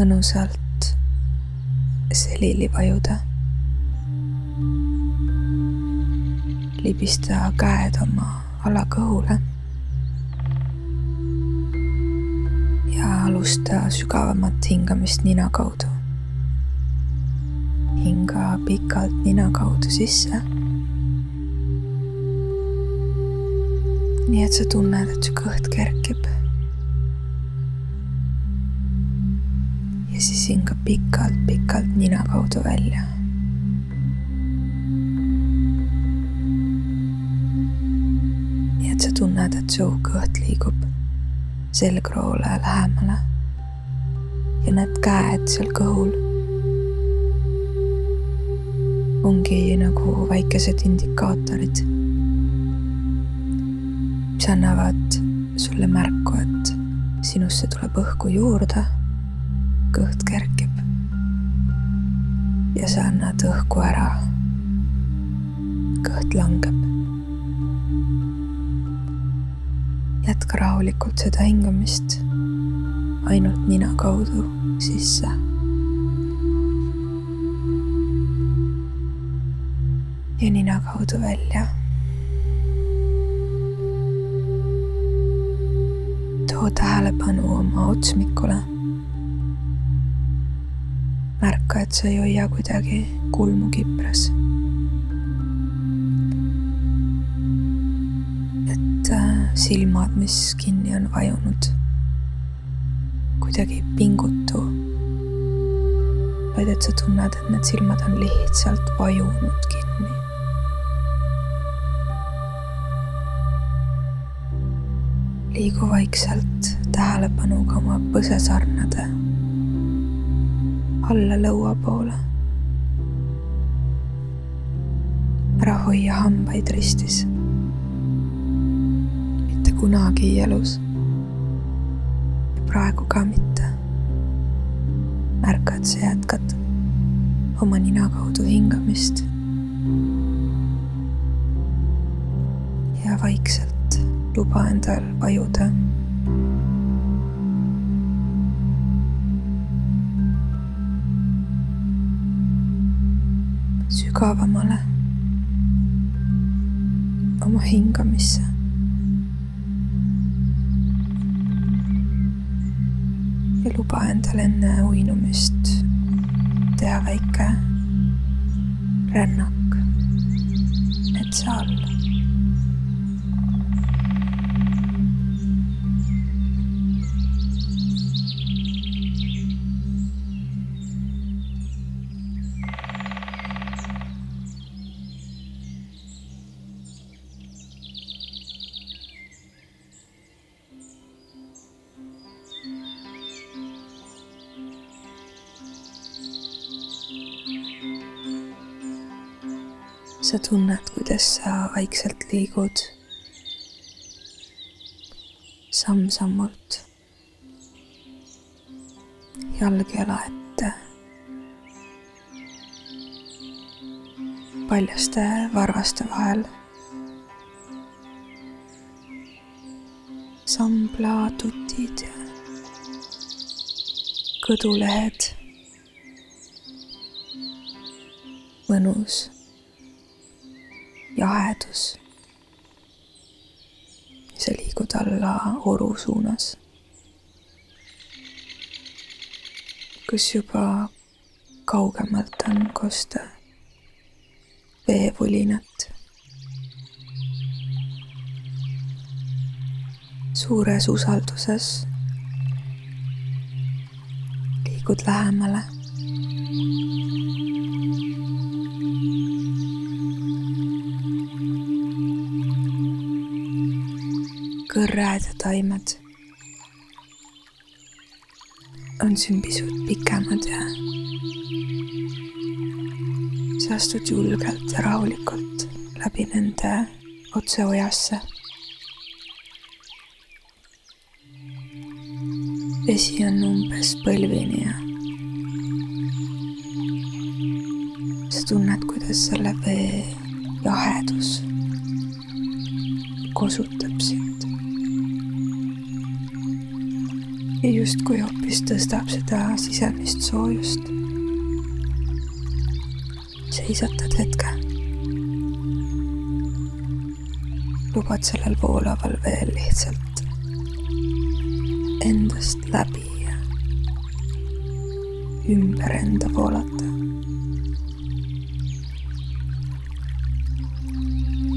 mõnusalt selili vajuda. libista käed oma alakõhule. ja alusta sügavamat hingamist nina kaudu. hinga pikalt nina kaudu sisse nii et sa tunned, et su kõht kerkib. Siis hinga pikalt-pikalt nina kaudu välja. nii et sa tunned, et su kõht liigub selgroole lähemale. ja need käed seal kõhul ongi nagu väikesed indikaatorid mis annavad sulle märku, et sinusse tuleb õhku juurde, ja sa annad õhku ära. kõht langeb. jätka rahulikult seda hingamist ainult nina kaudu sisse ja nina kaudu välja too tähelepanu oma otsmikule. Märka, et sa ei hoia kuidagi kulmu kipras. et äh, silmad, mis kinni on vajunud, kuidagi ei pingutu, vaid et sa tunned, et need silmad on lihtsalt vajunud kinni. liigu vaikselt tähelepanuga oma põsesarnade alla lõua poole. ära hoia hambaid ristis. mitte kunagi elus. praegu ka mitte. märka, et sa jätkad oma nina kaudu hingamist. ja vaikselt luba endal vajuda. Sügavamale. Oma hingamisse. ja luba endal enne uinumist teha väike rännak. Metsa all sa tunned, kuidas sa vaikselt liigud samm-sammult jalgjala ette. paljaste varvaste vahel. samblaatutid ja kõdulehed. mõnus jahedus. sa liigud alla oru suunas. kus juba kaugemalt on kosta veevulinat. suures usalduses liigud lähemale taimed on siin pisut pikemad ja sa astud julgelt ja rahulikult läbi nende otse ojasse. vesi on umbes põlvini ja sa tunned, kuidas selle vee jahedus kosutab sind. Ja justkui hoopis tõstab seda sisemist soojust. seisatad hetke. lubad sellel voolaval veel lihtsalt endast läbi ja ümber enda voolata.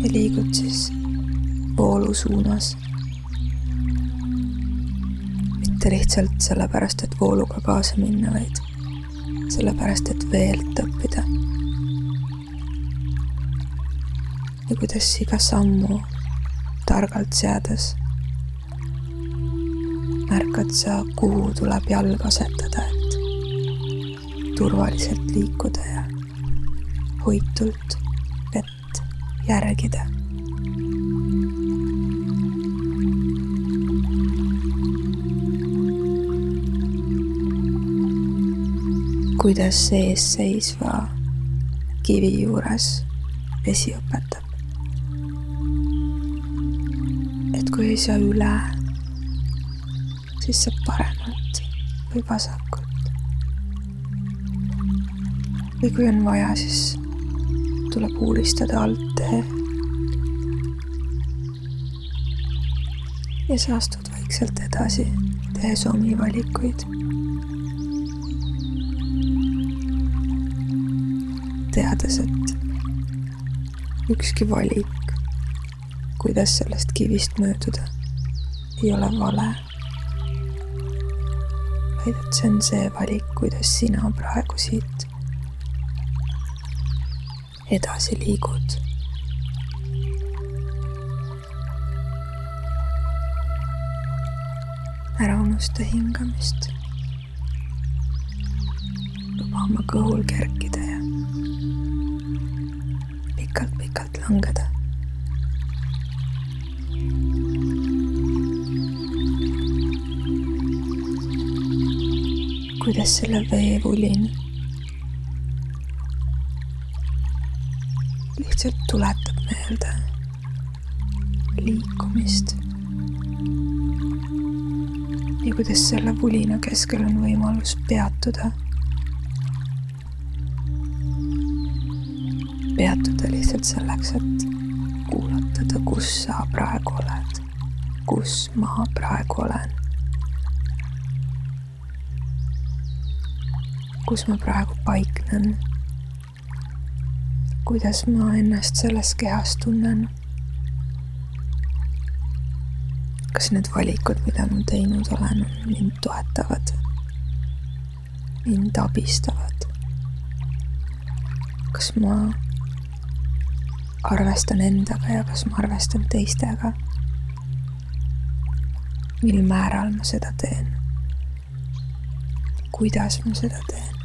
ja liigud siis voolu suunas mitte lihtsalt sellepärast, et vooluga kaasa minna, vaid sellepärast, et veelt õppida. ja kuidas iga sammu targalt seades märkad sa, kuhu tuleb jalg asetada, et turvaliselt liikuda ja hoitult vett järgida kuidas seesseisva kivi juures vesi õpetab. et kui ei saa üle, siis saab paremalt või vasakult. või kui on vaja, siis tuleb uuristada alttee. ja sa astud vaikselt edasi, tehes omi valikuid teades, et ükski valik, kuidas sellest kivist mööduda, ei ole vale. vaid et see on see valik, kuidas sina praegu siit edasi liigud. ära unusta hingamist. luba oma kõhul kerkida pikalt-pikalt langeda. kuidas selle veevulin lihtsalt tuletab meelde liikumist. ja kuidas selle vulina keskel on võimalus peatuda peatuda lihtsalt selleks, et kuulatada, kus sa praegu oled, kus ma praegu olen. kus ma praegu paiknen. kuidas ma ennast selles kehas tunnen. kas need valikud, mida ma teinud olen, mind toetavad, mind abistavad? kas ma arvestan endaga ja kas ma arvestan teistega. mil määral ma seda teen. kuidas ma seda teen.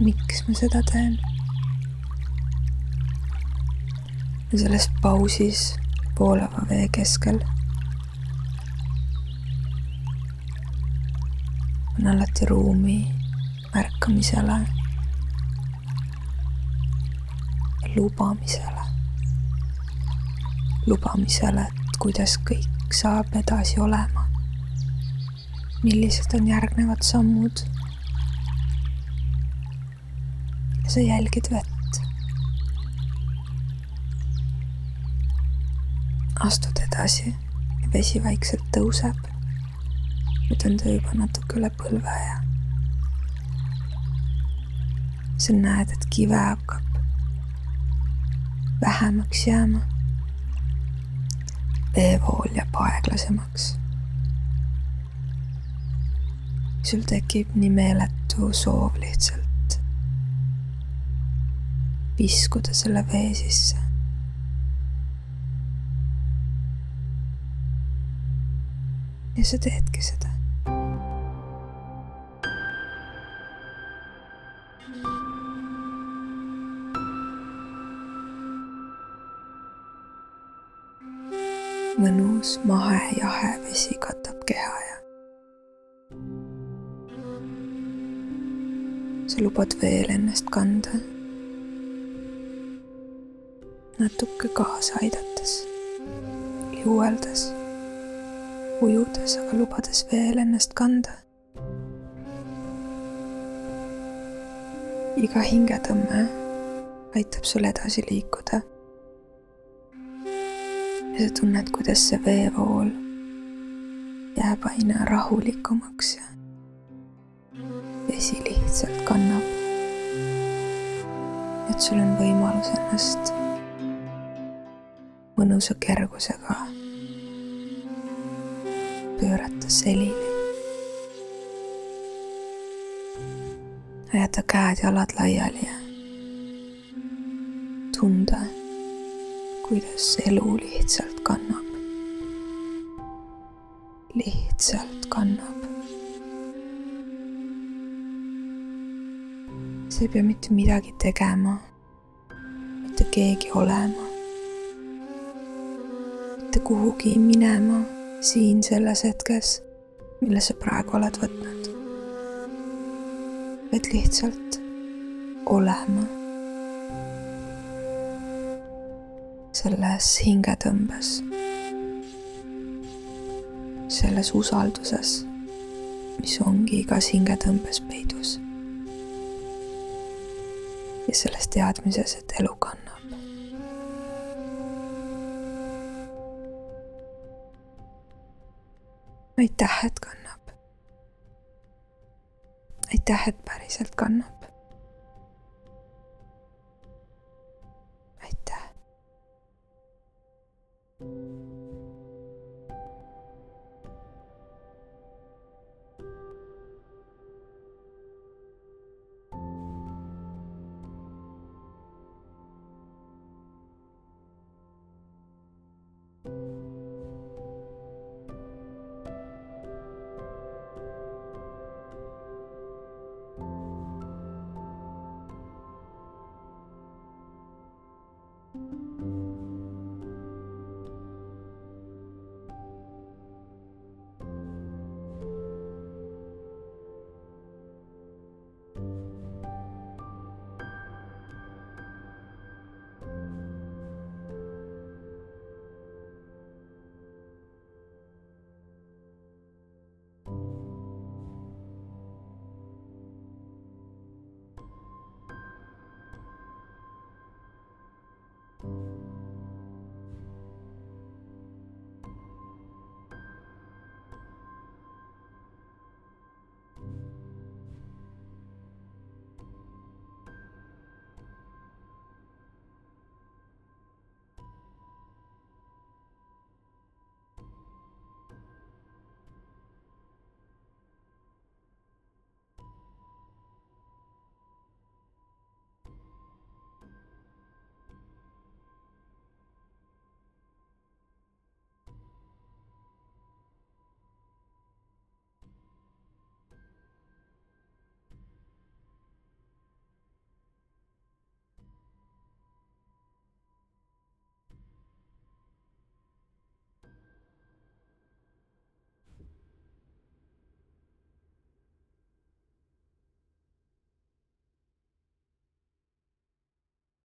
miks ma seda teen. ja selles pausis voolava vee keskel on alati ruumi märkamisele lubamisele lubamisele, et kuidas kõik saab edasi olema. millised on järgnevad sammud. sa jälgid vett. astud edasi ja vesi vaikselt tõuseb. nüüd on ta juba natuke üle põlve ja sa näed, et kive hakkab vähemaks jääma veevool jääb aeglasemaks. sul tekib nii meeletu soov lihtsalt viskuda selle vee sisse. ja sa teedki seda. Mõnus mahe jahe vesi katab keha ja sa lubad veel ennast kanda. natuke kaasa aidates, liueldes, ujudes, aga lubades veel ennast kanda. iga hingetõmme aitab sul edasi liikuda. Ja tunned, kuidas see veevool jääb aina rahulikumaks ja vesi lihtsalt kannab. et sul on võimalus ennast mõnusa kergusega pöörata selili. jäta käed-jalad laiali ja tunda, kuidas elu lihtsalt kannab. lihtsalt kannab. sa ei pea mitte midagi tegema, mitte keegi olema, mitte kuhugi minema siin selles hetkes, mille sa praegu oled võtnud. vaid lihtsalt olema selles hingetõmbes, selles usalduses, mis ongi igas hingetõmbes peidus. ja selles teadmises, et elu kannab. aitäh, et kannab. aitäh, et päriselt kannab. You